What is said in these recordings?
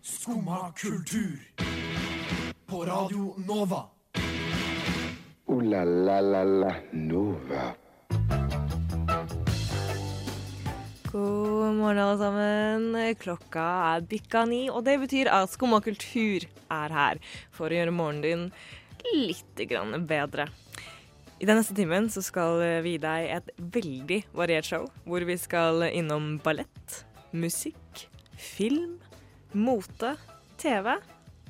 Skumma kultur. På Radio Nova. O-la-la-la-la Nova. God morgen, alle sammen. Klokka er bikka ni, og det betyr at Skumma kultur er her for å gjøre morgenen din litt grann bedre. I den neste timen så skal vi gi deg et veldig variert show, hvor vi skal innom ballett, musikk, film, mote, TV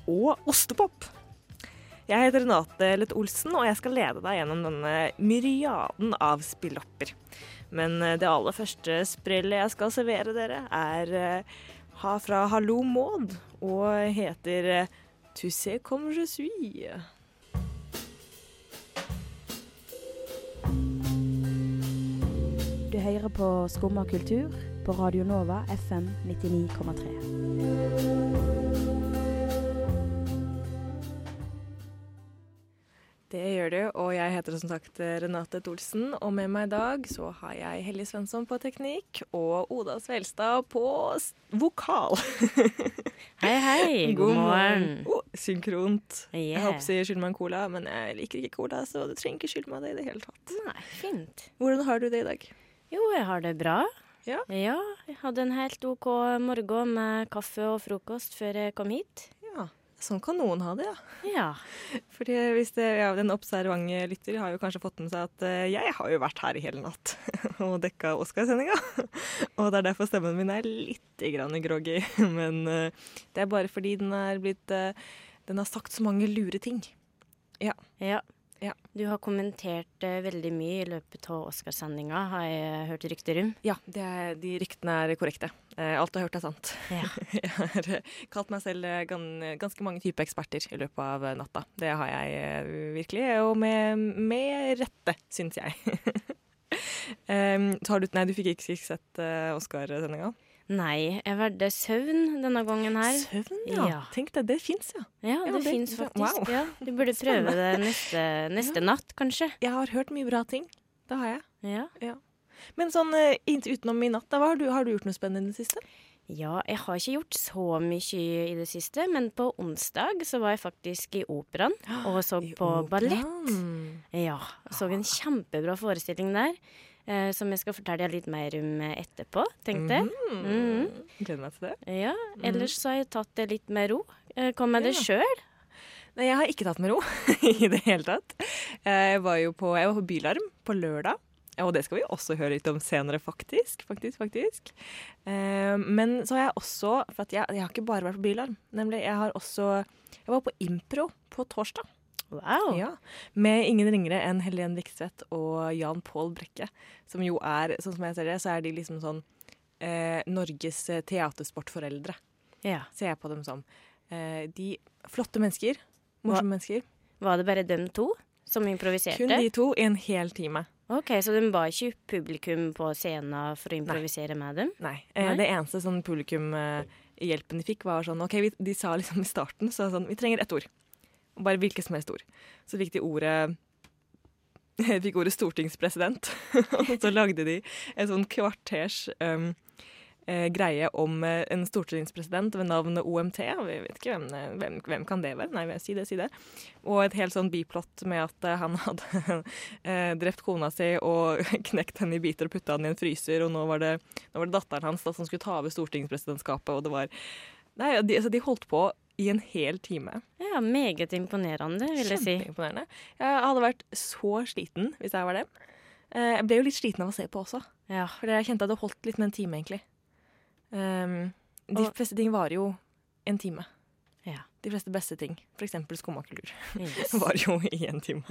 og ostepop. Jeg heter Renate Lett Olsen, og jeg skal lede deg gjennom denne myriaden av spillopper. Men eh, det aller første sprellet jeg skal servere dere, er eh, fra Hallo Maud og heter eh, Tu sais comme je suis. Du hører på Skumma kultur på Radio Nova FM 99,3. Det gjør du, og jeg heter som sagt Renate Tholsen. Og med meg i dag så har jeg Helje Svensson på teknikk og Oda Svelstad på s- vokal. Hei, hei. God, morgen. Oh, synkront. Jeg Yeah. håper å si skyld meg en cola, men jeg liker ikke cola, så du trenger ikke skylde meg det i det hele tatt. Nei, fint. Hvordan har du det i dag? Jo, jeg har det bra. Ja. jeg hadde en helt OK morgen med kaffe og frokost før jeg kom hit. Ja, sånn kan noen ha det, ja. Ja. Fordi hvis det, ja, Den observante lytter har jo kanskje fått med seg at eh, jeg har jo vært her i hele natt og dekka Oscarsendinga. og det er derfor stemmen min er litt grann groggy. Men eh, det er bare fordi den er blitt eh, Den har sagt så mange lure ting. ja. Ja. Du har kommentert uh, veldig mye i løpet av Oscarsendinga, har jeg hørt rykter om. Ja, det er, de ryktene er korrekte. Uh, alt du har hørt er sant. Ja. Jeg har eh, kalt meg selv gan, ganske mange typer eksperter i løpet av natta. Det har jeg virkelig, og med, med rette, syns jeg. um, du, nei, du fikk ikke sett Oscar-sendinga? Nei, jeg valgte søvn denne gangen her. Søvn, ja. Ja. Tenk deg, det fins, ja. Ja, Ja, det, det- fins faktisk. wow. Ja. Du burde prøve det neste, neste natt, kanskje. Jeg har hørt mye bra ting. Det har jeg. Ja. Men sånn uh, utenom i natt, da, har, du, har du gjort noe spennende i det siste? Ja, jeg har ikke gjort så mye i det siste, men på onsdag så var jeg faktisk i operaen og så I på ballett. Ja, så en kjempebra forestilling der, eh, som jeg skal fortelle deg litt mer om etterpå, tenkte jeg. Mm. Mm. Gleder meg til det. Ja, ellers så har jeg tatt det litt med ro. Eh, Kom med det Ja. sjøl. Nei, jeg har ikke tatt med ro i det hele tatt. Jeg var jo på, jeg var på Bylarm på lørdag. Og det skal vi også høre litt om senere, faktisk. faktisk, faktisk. Eh, men så har jeg også For at jeg, jeg har ikke bare vært på Bylarm. Nemlig, jeg har også Jeg var på impro på torsdag. Wow. Ja, Med ingen ringere enn Helen Vikstvedt og Jan Pål Brekke. Som jo er, sånn som jeg ser det, så er de liksom sånn eh, Norges eh, teatersportforeldre Ja. ser jeg på dem som. Eh, de flotte mennesker. Morsomme mennesker. Var det bare dem to som improviserte? Kun de to i en hel time. Ok, Så de ba ikke publikum på scenen for å improvisere med dem? Nei. Eh, Nei? Det eneste sånn publikumhjelpen de fikk, var sånn OK, vi, de sa liksom i starten så sånn Vi trenger ett ord. Og Bare hvilket som helst ord. Så fikk de ordet De fikk ordet stortingspresident. Og så lagde de en sånn kvarters um, eh, greie om eh, en stortingspresident ved navn OMT. Vi vet ikke hvem, hvem, hvem kan det være? Nei, si det, si det. Og et helt sånn biplott med at eh, han hadde drept kona si og knekt henne i biter og putta henne i en fryser, og nå var det, nå var det datteren hans da, som skulle ta over stortingspresidentskapet, og det var Nei, de, altså, de holdt på i en hel time. Ja, meget imponerende, vil jeg si. Kjempeimponerende. Jeg hadde vært så sliten hvis jeg var dem. Eh, Jeg ble jo litt sliten av å se på også, Ja. for jeg kjente at det holdt litt med en time, egentlig. Um, de Og- fleste ting varer jo en time. ja. De fleste beste ting, f.eks. skomakultur, Yes. var jo i en time.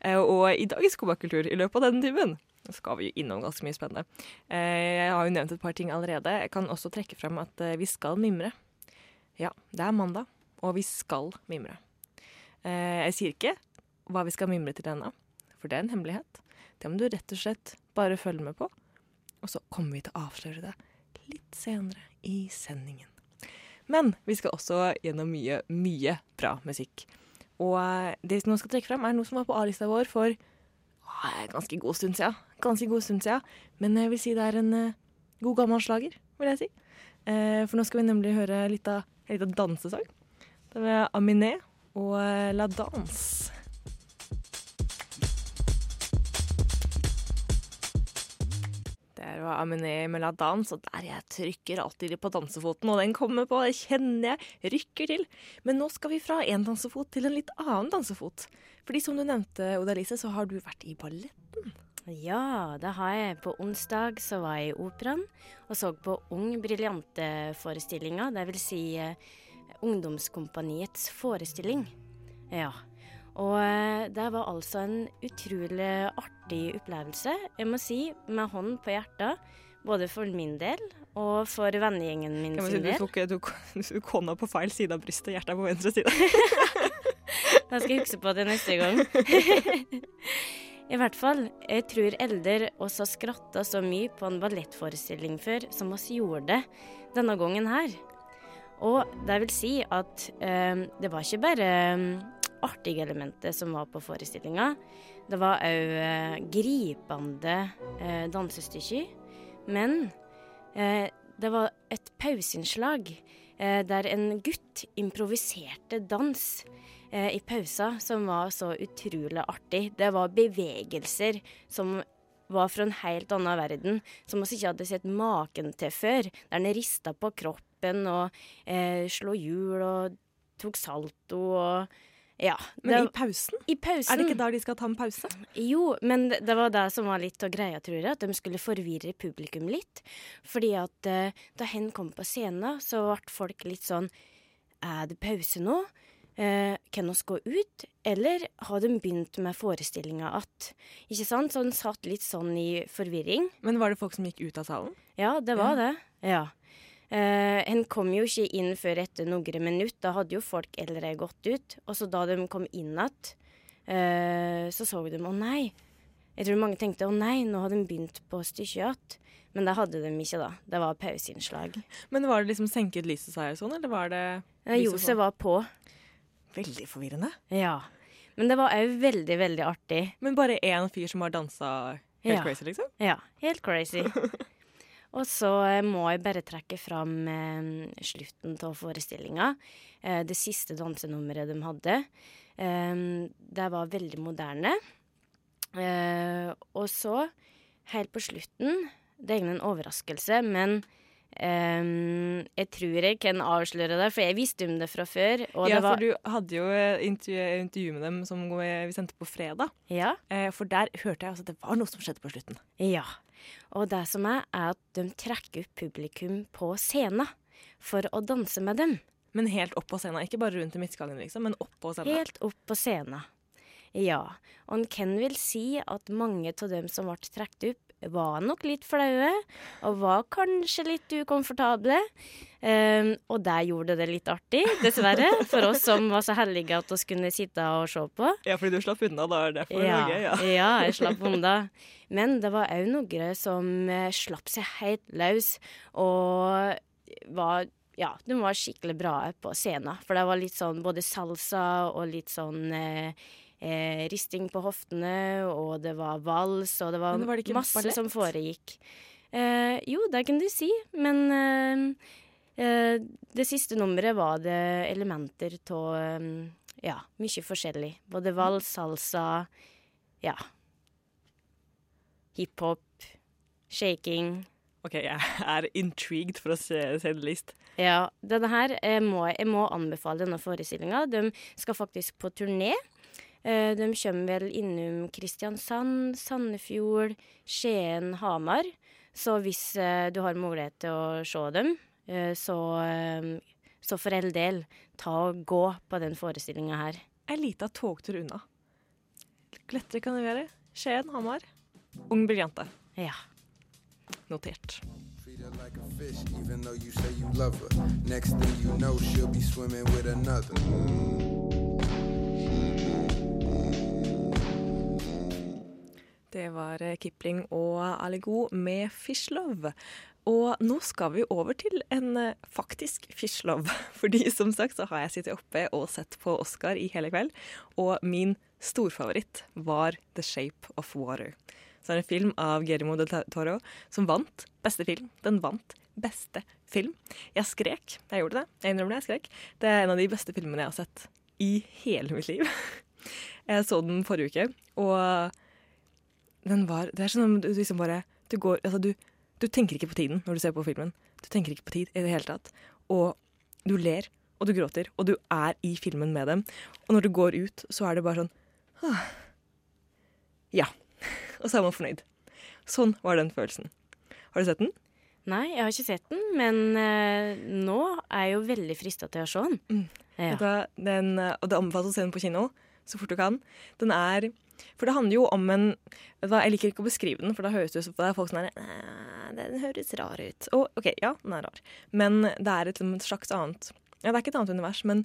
Eh, Og i dag i skomakultur, i løpet av denne timen, skal vi jo innom ganske mye spennende. Eh, Jeg har jo nevnt et par ting allerede. Jeg kan også trekke frem at vi skal mimre. Ja, det er mandag, og vi skal mimre. Eh, Jeg sier ikke hva vi skal mimre til ennå, for det er en hemmelighet. Det må du rett og slett bare følge med på. Og så kommer vi til å avsløre det litt senere i sendingen. Men vi skal også gjennom mye, mye bra musikk. Og eh, det som nå skal trekke frem, er noe som var på A-lista vår for å, ganske god stund siden. Ganske god stund siden. Men jeg vil si det er en eh, god gammel slager, vil jeg si. Eh, for nå skal vi nemlig høre litt av en liten dansesang. Det er Aminé og eh, La Danse. Der var Aminé med La Danse, og der jeg trykker alltid på dansefoten, og den kommer på, det kjenner jeg rykker til. Men nå skal vi fra en dansefot til en litt annen dansefot. Fordi som du nevnte, Oda Lise, så har du vært i balletten. Ja, det har jeg. På onsdag så var jeg i Operaen og så på Ung Briljante-forestillinga. Det vil si eh, Ungdomskompaniets forestilling. Ja. Og eh, det var altså en utrolig artig opplevelse, jeg må si, med hånd på hjertet. Både for min del og for vennegjengen min si, sin du del. tok, du, du tok hånda på feil side av brystet, hjertet er på venstre side. Da skal jeg huske på det neste gang. I hvert fall, jeg tror oss har skratta så mye på en ballettforestilling før som oss gjorde denne gangen her. Og det vil si at eh, det var ikke bare eh, artige elementer som var på forestillinga. Det var òg eh, gripende eh, dansestykker. Men eh, det var et pauseinnslag der en gutt improviserte dans eh, i pausa som var så utrolig artig. Det var bevegelser som var fra en helt annen verden, som vi ikke hadde sett maken til før. Der han rista på kroppen og eh, slo hjul og tok salto og Ja. Men i pausen? i pausen Er det ikke da de skal ta en pause? jo, men det det var det som var litt av greia, tror jeg. At de skulle forvirre publikum litt. Fordi at uh, da hen kom på scenen, så ble folk litt sånn Er det pause nå? Uh, kan vi gå ut? Eller har de begynt med forestillinga att? Ikke sant? Så de satt litt sånn i forvirring. Men var det folk som gikk ut av salen? Ja, det var det. Ja. Eh, en kom jo ikke inn før etter noen minutter. Da hadde jo folk allerede gått ut. Og så da de kom inn igjen, uh, så så de å nei. Jeg tror mange tenkte å nei, nå har de begynt på stykket igjen. Men det hadde de ikke, da. Det var pauseinnslag. Men var det liksom senket lyset seg og sånn, eller var det lyset var på. Veldig forvirrende. Ja. Men det var òg veldig, veldig artig. Men bare én fyr som har dansa helt Ja. crazy, liksom? Ja, helt crazy. Og så eh, må jeg bare trekke fram eh, slutten av forestillinga. Eh, det siste dansenummeret de hadde. Det var veldig moderne. Eh, og så, helt på slutten Det er en overraskelse, men Um, jeg tror jeg kan avsløre det, for jeg visste om det fra før. Og ja, det var, for du hadde jo intervju, intervju med dem som vi sendte på fredag. ja, For der hørte jeg at det var noe som skjedde på slutten. Ja. Og det som er, er at de trekker opp publikum på scenen for å danse med dem. Men helt opp på scenen. Ikke bare rundt i midtskallen, liksom, men opp på scenen. Helt opp på scenen. Ja. Og en kan vel si at mange av dem som ble trukket opp, var nok litt flaue, og var kanskje litt ukomfortable. Um, og der gjorde det litt artig, dessverre, for oss som var så heldige at vi kunne sitte og se på. Ja, fordi du slapp unna, da er det derfor Ja, det var gøy, ja. ja, jeg slapp unna. Men det var òg noen som eh, slapp seg helt løs og var ja, de var skikkelig bra på scenen. For det var litt sånn både salsa og litt sånn eh, eh, risting på hoftene, og det var vals, og det var, var det masse ballett? som foregikk. Eh, jo, det kan du si, men eh, eh, det siste nummeret var det elementer av eh, ja, mye forskjellig. Både vals, salsa, ja Hiphop, shaking. OK, jeg er intrigued for å se, se det list. Ja, denne her jeg må, jeg må anbefale denne forestillinga. De skal faktisk på turné. Eh, de kommer vel innom Kristiansand, Sandefjord, Skien, Hamar. Så hvis eh, du har mulighet til å se dem, eh, så, eh, så for all del, ta og gå på den forestillinga her. Ei lita togtur unna. Lettere kan det være. Skien, Hamar. Ung briljante. Ja. Notert. Like fish, you you. Next thing you know, she'll be swimming with another. Det var eh, Kipling og Aligo med Fish Love. Og nå skal vi over til en eh, faktisk Fish Love. Fordi som sagt så har jeg sittet oppe og sett på Oscar i hele kveld. Og min storfavoritt var The Shape of Water. Så er det en film av Guillermo del Toro som vant beste film. Den vant beste film. Jeg skrek. Jeg gjorde det. Jeg innrømmer det, jeg skrek. Det er en av de beste filmene jeg har sett i hele mitt liv. Jeg så den forrige uke, og den var Det er sånn at du liksom bare Du går Altså, du, du tenker ikke på tiden når du ser på filmen. Du tenker ikke på tid i det hele tatt. Og du ler, og du gråter, og du er i filmen med dem. Og når du går ut, så er det bare sånn ah, Ja. Og så er man fornøyd. Sånn var den følelsen. Har du sett den? Nei, jeg har ikke sett den, men uh, nå er jeg jo veldig frista til å se den. Mm. Ja. Da, den, eh, og det anbefales å se den på kino så fort du kan. Den er For det handler jo om en Jeg liker ikke å beskrive den, for da høres det ut som det er folk som er Den høres rar ut. Og OK, ja, den er rar. Men det er et, et slags annet Ja, det er ikke et annet univers, men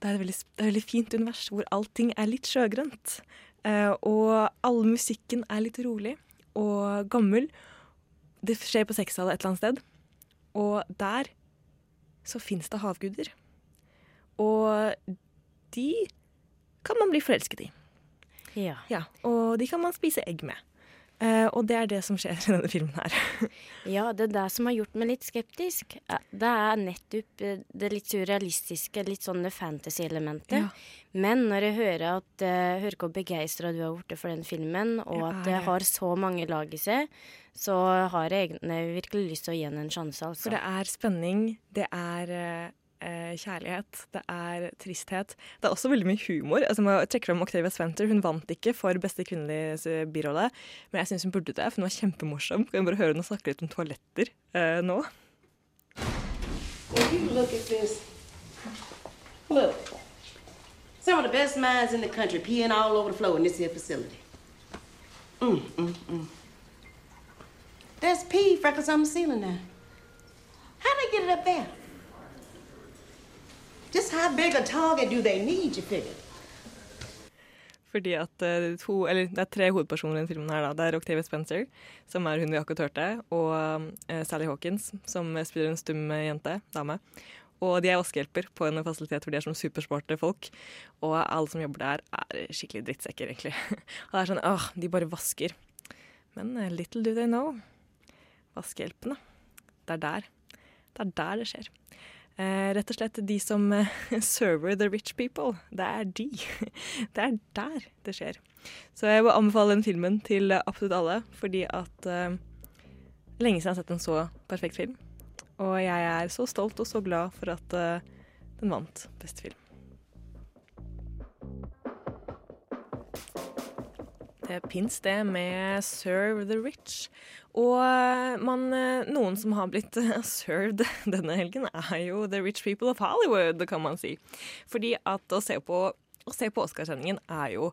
det er et veldig, er et veldig fint univers hvor allting er litt sjøgrønt. Eh, og all musikken er litt rolig og gammel. Det skjer på sexhallen et eller annet sted. Og der så fins det havguder. Og de kan man bli forelsket i. Ja. Ja, Og de kan man spise egg med. Uh, og det er det som skjer i denne filmen her. ja, det er det som har gjort meg litt skeptisk. Eh, Det er nettopp eh, det litt surrealistiske, litt sånne fantasy-elementet. Ja. Men når jeg hører at uh, hører hvor begeistra du har blitt for den filmen, og Ja, at det har så mange lag i seg, så har jeg egentlig virkelig lyst til å gi den en sjanse, altså. For det er spenning, det er eh, kjærlighet, det er tristhet. Det er også veldig mye humor. Altså, jeg må trekke fram Octavia Spencer. Hun vant ikke for beste kvinnelige birolle, men jeg syns hun burde det, for hun var kjempemorsom. Kan jeg bare høre henne snakke litt om toaletter eh, nå? Look. Some of the best minds in the country peeing all over the floor in this here facility. Mm, mm, mm. There's pee freckles on the ceiling now. How they get it up there? Just how big a target do they need, you figure? Fordi at eh, to, eller det er tre hovedpersoner i denne filmen. her da. Det er Octavia Spencer, som er hun vi akkurat hørte, og eh, Sally Hawkins, som spiller en stum eh, jente, dame. Og de er vaskehjelper på en fasilitet hvor de er som supersmarte folk. Og alle som jobber der, er skikkelig drittsekker, egentlig. Og det er sånn åh, de bare vasker. Men little do they know. Vaskehjelpene. Det er der. Det er der det skjer. Eh, rett og slett de som eh, server the rich people. Det er de. Det er der det skjer. Så jeg vil anbefale den filmen til absolutt alle, fordi at eh, Lenge siden jeg har sett en så perfekt film. Og jeg er så stolt og så glad for at eh, den vant beste film. Det pins det med Serve the Rich. Og eh, man, eh, noen som har blitt eh, served denne helgen, er jo The Rich People of Hollywood, kan man si. Fordi at å se på, å på Oscarsendingen er jo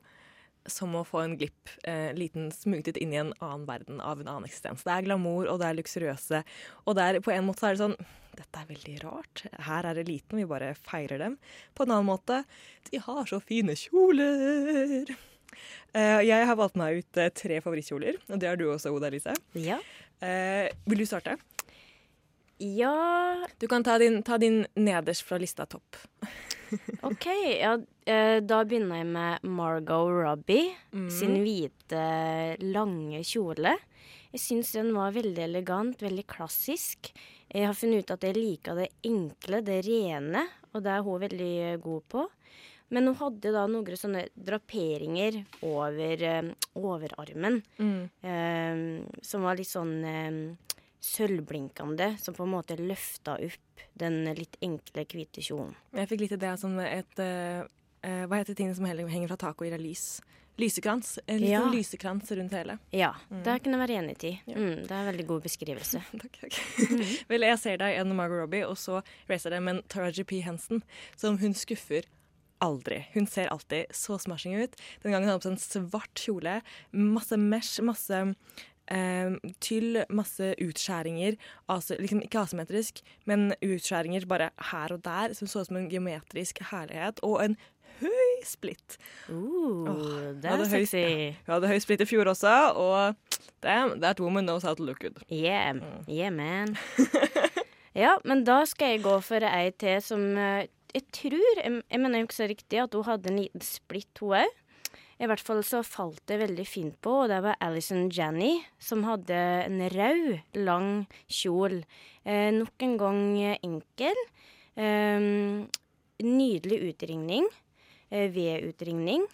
som å få en glipp, eh, liten smugtitt inn i en annen verden av en annen eksistens. Det er glamour, og det er luksuriøse. Og det er, på en måte er det sånn Dette er veldig rart. Her er eliten, vi bare feirer dem. På en annen måte De har så fine kjoler. Eh, jeg har valgt meg ut eh, tre favorittkjoler, og det har du også, Oda Elise. Ja. Eh, vil du starte? Ja, Du kan ta din, ta din nederst fra lista topp. OK. Ja, da begynner jeg med Margot Robbie sin hvite, lange kjole. Jeg syns den var veldig elegant, veldig klassisk. Jeg har funnet ut at jeg liker det enkle, det rene, og det er hun veldig god på. Men hun hadde da noen sånne draperinger over eh, overarmen, eh, som var litt sånn eh, sølvblinkende, som på en måte løfta opp den litt enkle, hvite kjolen. Jeg fikk litt idé som et eh, eh, Hva heter tingene som henger fra taket og gir deg lys? Lysekrans. En liten Ja. lysekrans rundt hele. Ja, det kan jeg være enig i. Mm, det er en veldig god beskrivelse. Takk, takk. Vel, jeg ser deg en Margot Robbie, og så racer jeg med en Taraji P. Henson, som hun skuffer aldri. Hun ser alltid så smashing ut. Den gangen hadde hun på seg en svart kjole, masse mesh, masse eh, tyll, masse utskjæringer. Altså, liksom ikke asymmetrisk, men utskjæringer bare her og der, som så ut som en geometrisk herlighet. Og en høy splitt. Uh, det er er høy- sexy. Hun hadde høy splitt i fjor også, og damn, that woman knows how to look good. Yeah, yeah man. ja, men da skal jeg gå for ei til som eh, jeg tror Jeg, jeg mener ikke så riktig at hun hadde en liten splitt, hun òg. I hvert fall så falt det veldig fint på, og det var Alison Janney som hadde en rød, lang kjol. Eh, nok en gang enkel. Eh, nydelig utringning. Eh, V-utringning.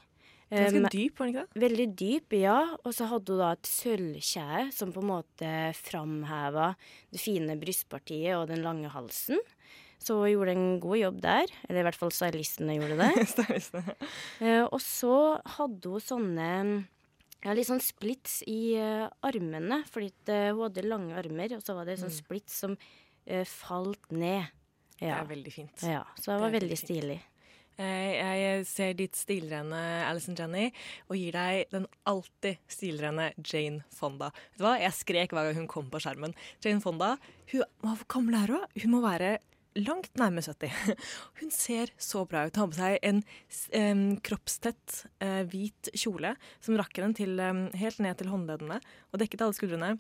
Eh, Ganske dyp, var den ikke det? Veldig dyp, ja. Og så hadde hun da et sølvkjede som på en måte framheva det fine brystpartiet og den lange halsen. Så hun gjorde en god jobb der. Eller i hvert fall stylistene gjorde det. Stylistene. Uh, og så hadde hun sånne ja, litt sånn splits i uh, armene, fordi at, eh, hun hadde lange armer, og så var det sånn splits som uh, falt ned. Det Ja. er veldig fint. ja, så det Det var veldig veldig stilig. Jeg ser ditt stilrene Alison Jenny og gir deg den alltid stilrene Jane Fonda. Vet du hva? Jeg skrek hver gang hun kom på skjermen. Jane Fonda, hun, hvor gammel er hun? Hun må være langt nærme 70. Hun ser så bra ut. Hun har på seg en um, kroppstett uh, hvit kjole som rakker til, em, helt ned til håndleddene og dekket alle skuldrene.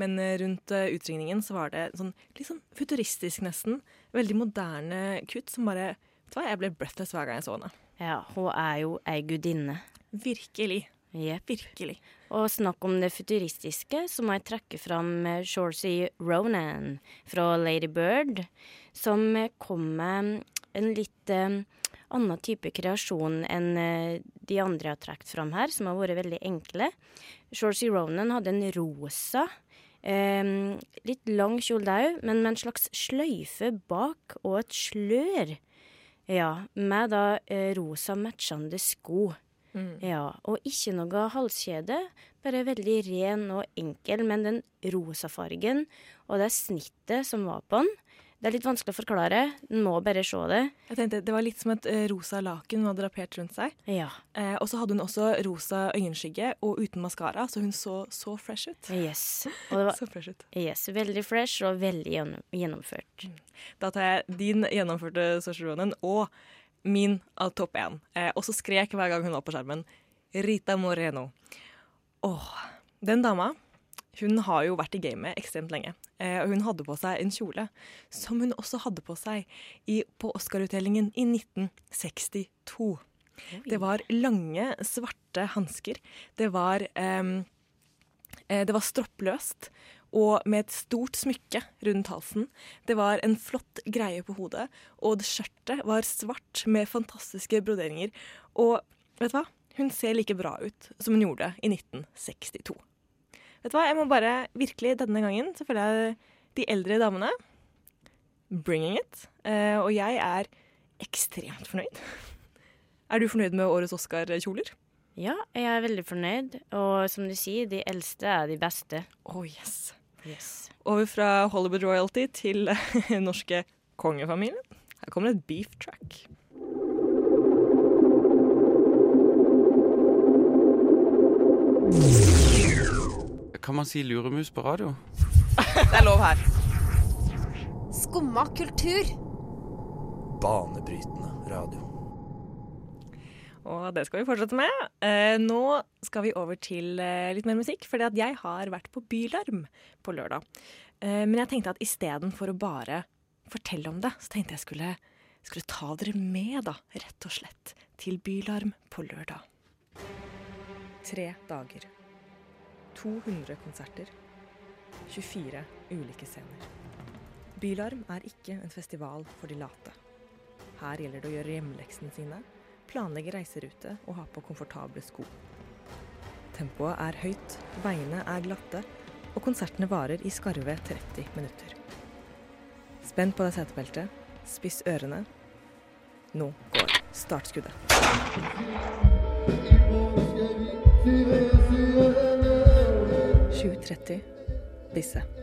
Men uh, rundt uh, utringningen så var det sånn, litt sånn futuristisk nesten. Veldig moderne kutt som bare Vet du hva, jeg ble breathless hver gang jeg så henne. Ja, hun er jo ei gudinne. Virkelig. Jepp. Virkelig. Og snakk om det futuristiske, så må jeg trekke fram eh, Shorsey Ronan fra Lady Bird, som eh, kom med en litt eh, annen type kreasjon enn de andre jeg har trukket fram her, som har vært veldig enkle. Shorsey Ronan hadde en rosa, litt lang kjole òg, men med en slags sløyfe bak og et slør. Ja, med da rosa matchende sko. Ja, og ikke noe halskjede, bare veldig ren og enkel, men den rosa fargen og det snittet som var på den, det er litt vanskelig å forklare, en må bare se det. Jeg tenkte Det var litt som et eh, rosa laken hun hadde drapert rundt seg. Ja, Eh, og så hadde hun også rosa øyenskygge og uten maskara, så hun så så fresh ut. yes. Var Så fresh ut. yes, veldig fresh og veldig gjennomført. Da tar jeg din gjennomførte Saoirse Ronan og min av topp én. Eh, og så skrek hver gang hun var på skjermen. Rita Moreno. Åh, den dama hun har jo vært i gamet ekstremt lenge. Eh, og hun hadde på seg en kjole som hun også hadde på seg i, på Oscar-utdelingen i 1962. Det var lange, svarte hansker. Det var ehm, eh, Det var stroppløst og med et stort smykke rundt halsen. Det var en flott greie på hodet, og det skjørtet var svart med fantastiske broderinger. Og vet du hva? Hun ser like bra ut som hun gjorde i 1962. Vet du hva, jeg må bare virkelig denne gangen så føler jeg de eldre damene bringing it. Eh, og jeg er ekstremt fornøyd. Er du fornøyd med årets Oscar-kjoler? Ja, jeg er veldig fornøyd, og som du sier, de eldste er de beste. Oh yes. Yes. Over fra Hollywood royalty til norske kongefamilien. Her kommer et beef track. Kan man si luremus på radio? Det er lov her. Skumma kultur. Banebrytende radio. Og det skal vi fortsette med. Eh, nå skal vi over til eh, litt mer musikk, at jeg har vært på Bylarm på lørdag. Eh, men jeg tenkte at istedenfor å bare fortelle om det, så tenkte jeg skulle, skulle ta dere med, da, rett og slett, til Bylarm på lørdag. Tre dager. 200 konserter. 24 ulike scener. Bylarm er ikke en festival for de late. Her gjelder det å gjøre hjemmeleksene sine, planlegge reiserute og ha på komfortable sko. Tempoet er høyt, veiene er glatte, og konsertene varer i skarve 30 minutter. Spenn på deg setebeltet, spiss ørene. Nå går startskuddet. 7.30 Bisse.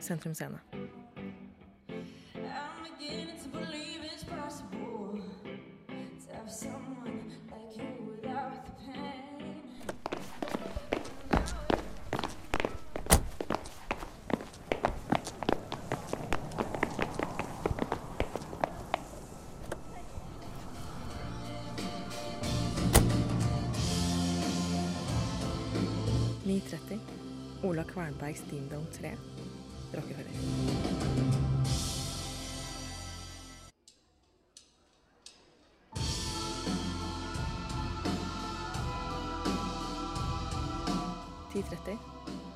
Sentrum Scene. Ola Kvernbergs Steam Dome 3. Rockefeller.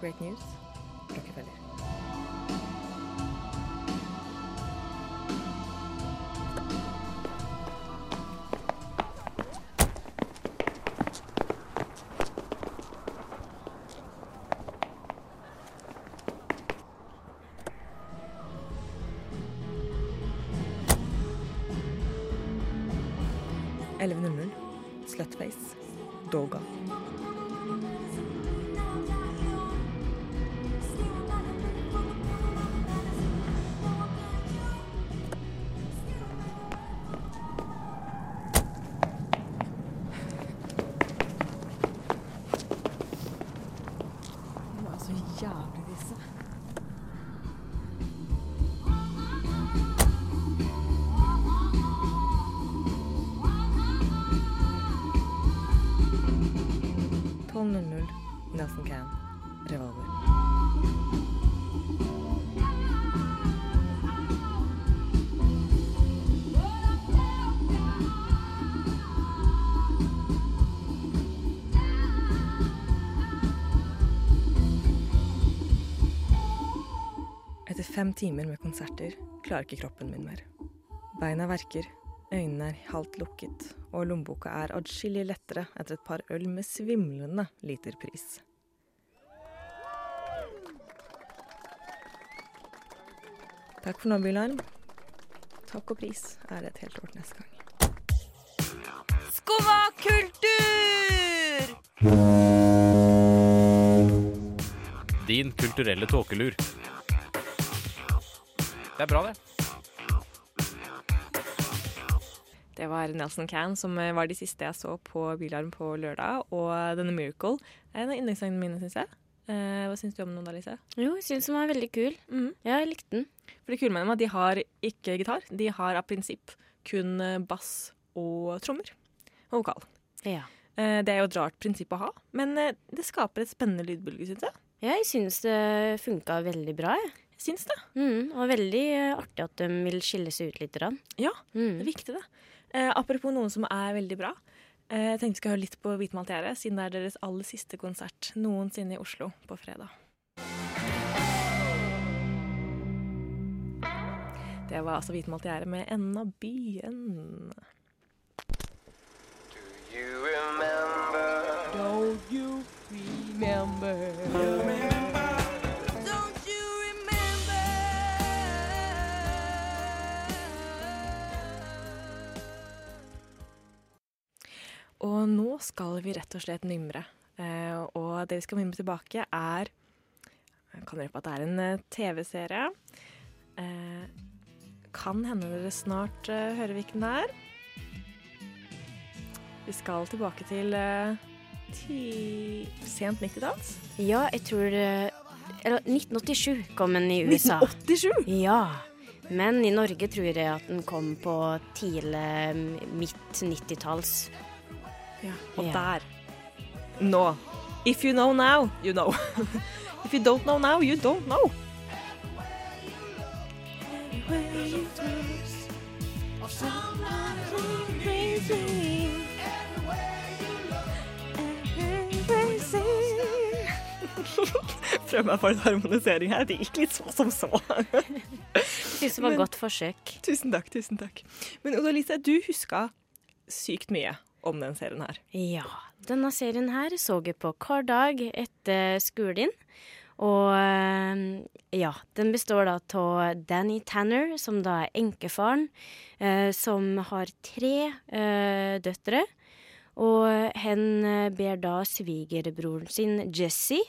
Great News. 11.00. Slutface. Doga. Etter fem timer med konserter klarer ikke kroppen min mer. Beina verker, øynene er halvt lukket, og lommeboka er adskillig lettere etter et par øl med svimlende liter pris. Takk for nå, Bylarm. Takk og pris er et helt år neste gang. Skumma kultur! Din kulturelle tåkelur. Det er bra, det. Det var Nelson Can som eh, var de siste jeg så på Bylarm på lørdag, og denne Miracle er en av yndlingssangene mine, syns jeg. Eh, hva syns du om den, da, Lise? Jo, jeg syns den var veldig kul. Ja, jeg likte den. For det kule med dem er at de har ikke gitar. De har av prinsipp kun eh, bass og trommer. Og vokal. Ja. Eh, Det er jo et rart prinsipp å ha, men det skaper et spennende lydbølge, syns jeg. Ja, jeg syns det funka veldig bra. Jeg. Syns det. Mm, og veldig eh, artig at de vil skille seg ut litt. Rann. Ja, Mm. det er viktig, det. Eh, apropos noen som er veldig bra. Eh, jeg tenkte vi skal høre litt på Hvitmalt gjerde, siden det er deres aller siste konsert noensinne i Oslo på fredag. Det var altså Hvitmalt gjerde med enden av byen. Don't you remember? Don't Og nå skal vi rett og slett mimre. Eh, og det vi skal mimre tilbake, er Jeg kan røpe at det er en eh, TV-serie. Eh, kan hende dere snart hører hvilken det er. Vi skal tilbake til ti, sent 90-talls. Ja, jeg tror det Eller 1987 kom den i USA. 1987? Ja. Men i Norge tror jeg at den kom på tidlig midt 90-talls. Ja, og der Nå. If you know now, you know. If you don't know now, you don't know. Prøv meg for en harmonisering her. Det gikk litt så som så. Synes det var godt forsøk. Tusen takk, tusen takk. Men Oda Lise, du huska sykt mye om den serien her. Ja. Denne serien her så jeg på hver dag etter skolen. Og eh, ja, den består da av Danny Tanner, som da er enkefaren, eh, som har tre eh, døtre. Og hen eh, ber da svigerbroren sin Jesse,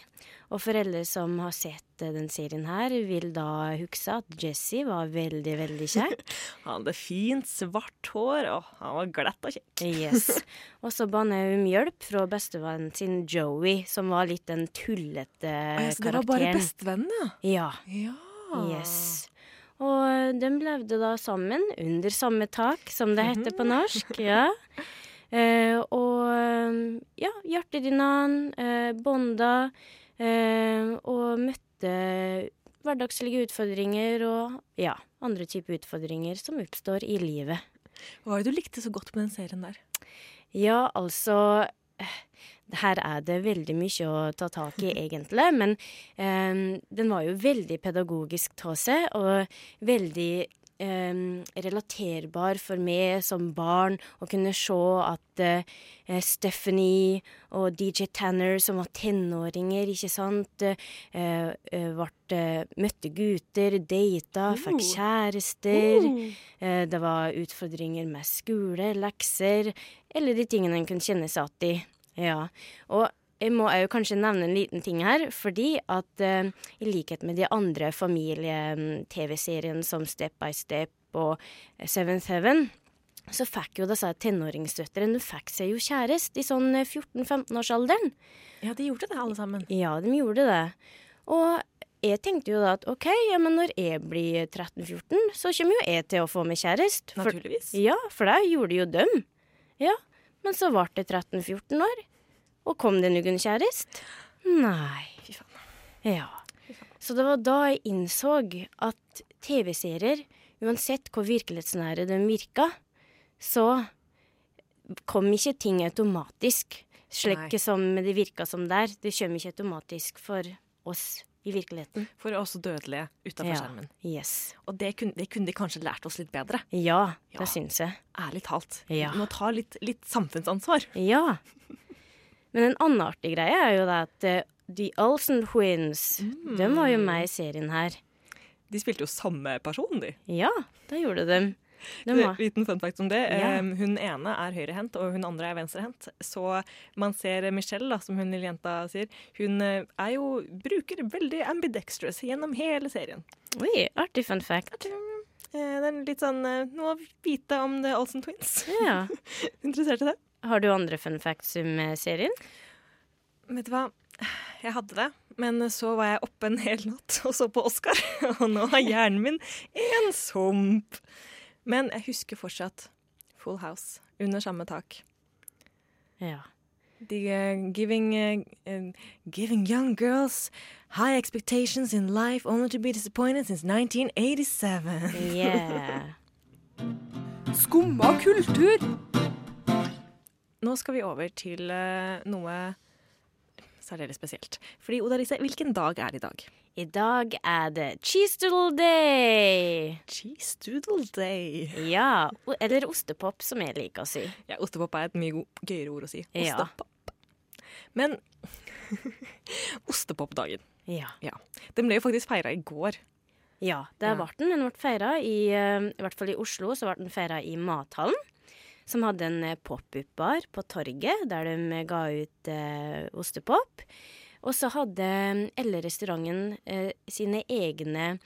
og foreldre som har sett den serien her, vil da huske at Jesse var veldig, veldig kjekk. Han hadde fint, svart hår, og han var glatt og kjekk. Yes. Og så ba han om hjelp fra bestevennen sin Joey, som var litt den tullete Ah, ja, så det karakteren. var bare bestevennen, ja? Ja. Ja. Yes. Og de levde da sammen under samme tak, som det heter på norsk. ja. Eh, og eh, ja, hjertet ditt eh, bånda. eh, og møtte hverdagslige utfordringer og ja, andre typer utfordringer som oppstår i livet. Hva var det du likte så godt med den serien der? Ja, altså eh, Her er det veldig mye å ta tak i, egentlig. Men eh, den var jo veldig pedagogisk av seg, og veldig relaterbar for meg som barn å kunne se at eh, Stephanie og DJ Tanner, som var tenåringer, ikke sant, eh, eh, eh, møtte gutter, data, fikk Oh. kjærester. Oh. Eh, det var utfordringer med skole, lekser, eller de tingene en kunne kjenne seg igjen i. Ja. Og jeg må òg kanskje nevne en liten ting her, fordi at uh, i likhet med de andre familie-TV-seriene som Step by Step og Seventh Heaven, så fikk jo disse tenåringsdøtrene fikk seg jo kjæreste i sånn 14-15-årsalderen. Ja, de gjorde det, alle sammen. Ja, de gjorde det. Og jeg tenkte jo da at OK, ja, men når jeg blir 13-14, så kommer jo jeg til å få meg kjæreste. Naturligvis. Ja, for det gjorde jo dem. Ja, men så ble det 13-14 år. Og kom det noen kjæreste? Nei. Fy faen. Ja. Så det var da jeg innså at TV-serier, uansett hvor virkelighetsnære de virka, så kom ikke ting automatisk. Slik som det virka som der. Det kommer ikke automatisk for oss i virkeligheten. For oss dødelige utafor Ja. skjermen. Yes. Og det kunne, det kunne de kanskje lært oss litt bedre. Ja, det Ja. syns jeg. Ærlig talt. Ja. Vi må ta litt, litt samfunnsansvar. Ja. Men en annen artig greie er jo det at uh, The Olsen Twins, de var jo med i serien her. De spilte jo samme person, de. Ja, det gjorde de. de var. Liten fun fact om det. Yeah. Um, hun ene er høyrehendt, og hun andre er venstrehendt. Så man ser Michelle, da, som hun lille jenta sier, hun eh, er jo bruker veldig ambidextrous gjennom hele serien. Oi, artig fun fact. Eh, Det er litt sånn noe å vite om The Olsen Twins. Ja. Interessert i det? Har du andre fun facts om eh, serien? Vet du hva? Jeg hadde det, men så var jeg oppe en hel natt og så på Oscar, og nå har hjernen min en sump. Men jeg husker fortsatt Full House under samme tak. Ja. De uh, giving, eh, eh, giving young girls high expectations in life only to be disappointed since 1987. Yeah. Skumma kultur. Nå skal vi over til eh, noe særdeles spesielt. Fordi, Oda Lise, hvilken dag er det i dag? I dag er det cheese doodle day. Cheese doodle day. Ja, eller ostepop, som jeg liker å si. Ja, ostepop er et mye gøyere ord å si. Ja. Ostepop. Men ostepopdagen, Ja. ja. Den ble jo faktisk feira i går. Ja, det Ja. ble den. Den ble feira i eh, I hvert fall i Oslo så ble den feira i Mathallen. Som hadde en eh, pop-up-bar på torget der de ga ut eh, ostepop. Og så hadde Elle-restauranten eh, sine egne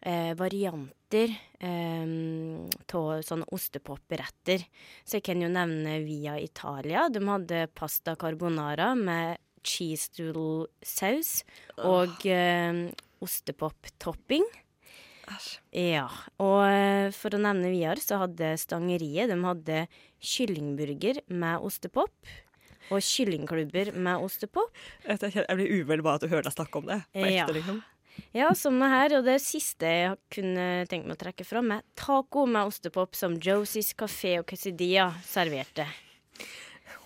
eh, varianter av sånne ostepop-retter. Så jeg kan jo nevne Via Italia. De hadde pasta carbonara med cheese doodle-saus og eh, ostepop-topping. Ja, og eh, for å nevne videre så hadde Stangeriet de hadde kyllingburger med ostepop. Og kyllingklubber med ostepop. Jeg kjenner- jeg blir uvel bare at du hører deg snakke om det. Ekte, Ja. liksom. Ja, samme her. Og det siste jeg kunne tenkt meg å trekke fram, er taco med ostepop som Josies Café og Quesadilla serverte.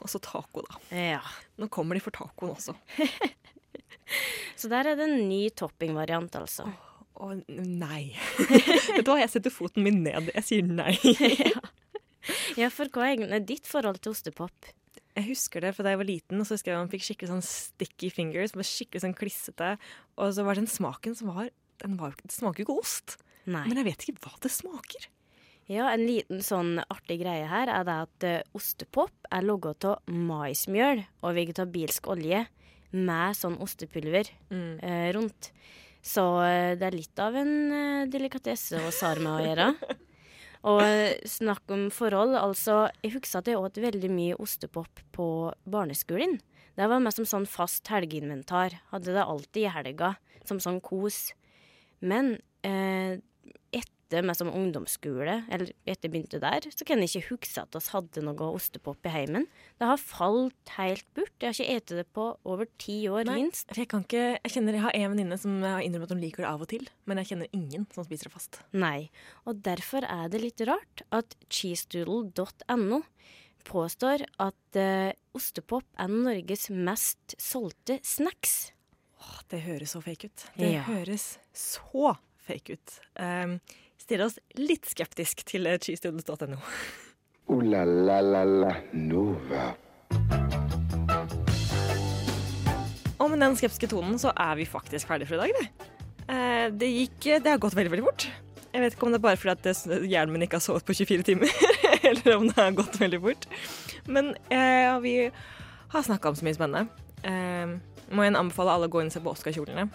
Og så taco, da. Ja. Nå kommer de for tacoen også. Så der er det en ny toppingvariant, altså. Å nei. Vet du hva, jeg setter foten min ned. Jeg sier nei. Ja, for hva er egentlig ditt forhold til ostepop? Jeg husker det fra da jeg var liten, og så husker jeg man fikk skikkelig sånn sticky fingers. Skikkelig sånn klissete. Og så var den smaken som var Den, var, det smaker jo ikke ost. Nei. Men jeg vet ikke hva det smaker. Ja, en liten sånn artig greie her er det at eh, ostepop er laga av maismjøl og vegetabilsk olje med sånn ostepulver Mm. eh, rundt. Så eh, det er litt av en eh, delikatesse å sare med å gjøre. Og eh, snakk om forhold, altså Jeg husker at jeg åt veldig mye ostepop på barneskolen. Det var mer som sånn fast helgeinventar. Hadde det alltid i helga, som sånn kos. Men eh, etter med som ungdomsskole, eller etter jeg begynte der, så kan jeg ikke huske at vi hadde noe ostepop i heimen. Det har falt helt bort. Jeg har ikke spist det på over ti år, Nei, minst. Jeg, kan ikke, jeg kjenner jeg har en venninne som har innrømmet at hun liker det av og til, men jeg kjenner ingen som spiser det fast. Nei, og derfor er det litt rart at cheesedoodle.no påstår at uh, ostepop er Norges mest solgte snacks. Åh, det høres så fake ut. Det Ja. høres så fake ut. Um, stiller oss litt skeptisk til la la Nova. Og med den skeptiske tonen så er vi faktisk ferdige for i dag, det. Eh, det gikk Det har gått veldig, veldig fort. Jeg vet ikke om det er bare fordi at hjernen min ikke har sovet på 24 timer, eller om det har gått veldig fort. Men eh, vi har snakka om så mye spennende. Eh, må igjen anbefale alle å gå inn og se på Oscar-kjolene.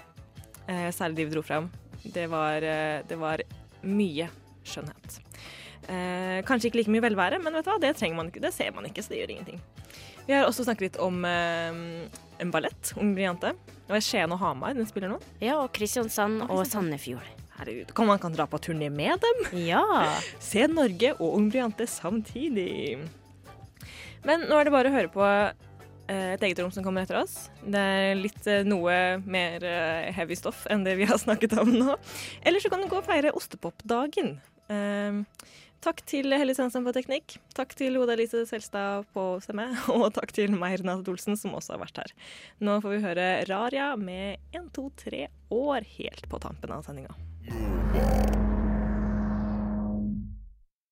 Eh, særlig de vi dro fram. Det var, det var mye skjønnhet. Eh, kanskje ikke like mye velvære, men vet du hva? det trenger man ikke. Det ser man ikke, så det gjør ingenting. Vi har også snakket litt om eh, en ballett, Ung Briante. Og det var Skien og Hamar den spiller nå. Ja, og Kristiansand og Sandefjord. Herregud, kan man kan dra på turné med dem? Ja. Se Norge og Ung Briante samtidig. Men nå er det bare å høre på et eget rom som kommer etter oss. Det er litt eh, noe mer eh, heavy stoff enn det vi har snakket om nå. Eller så kan du gå og feire ostepopdagen. Eh, takk til Helle Svendsen på teknikk. Takk til Oda Elise Selstad på stemme. Og takk til meg, Renate Olsen, som også har vært her. Nå får vi høre Raria med 1, 2, 3 år helt på tampen av sendinga.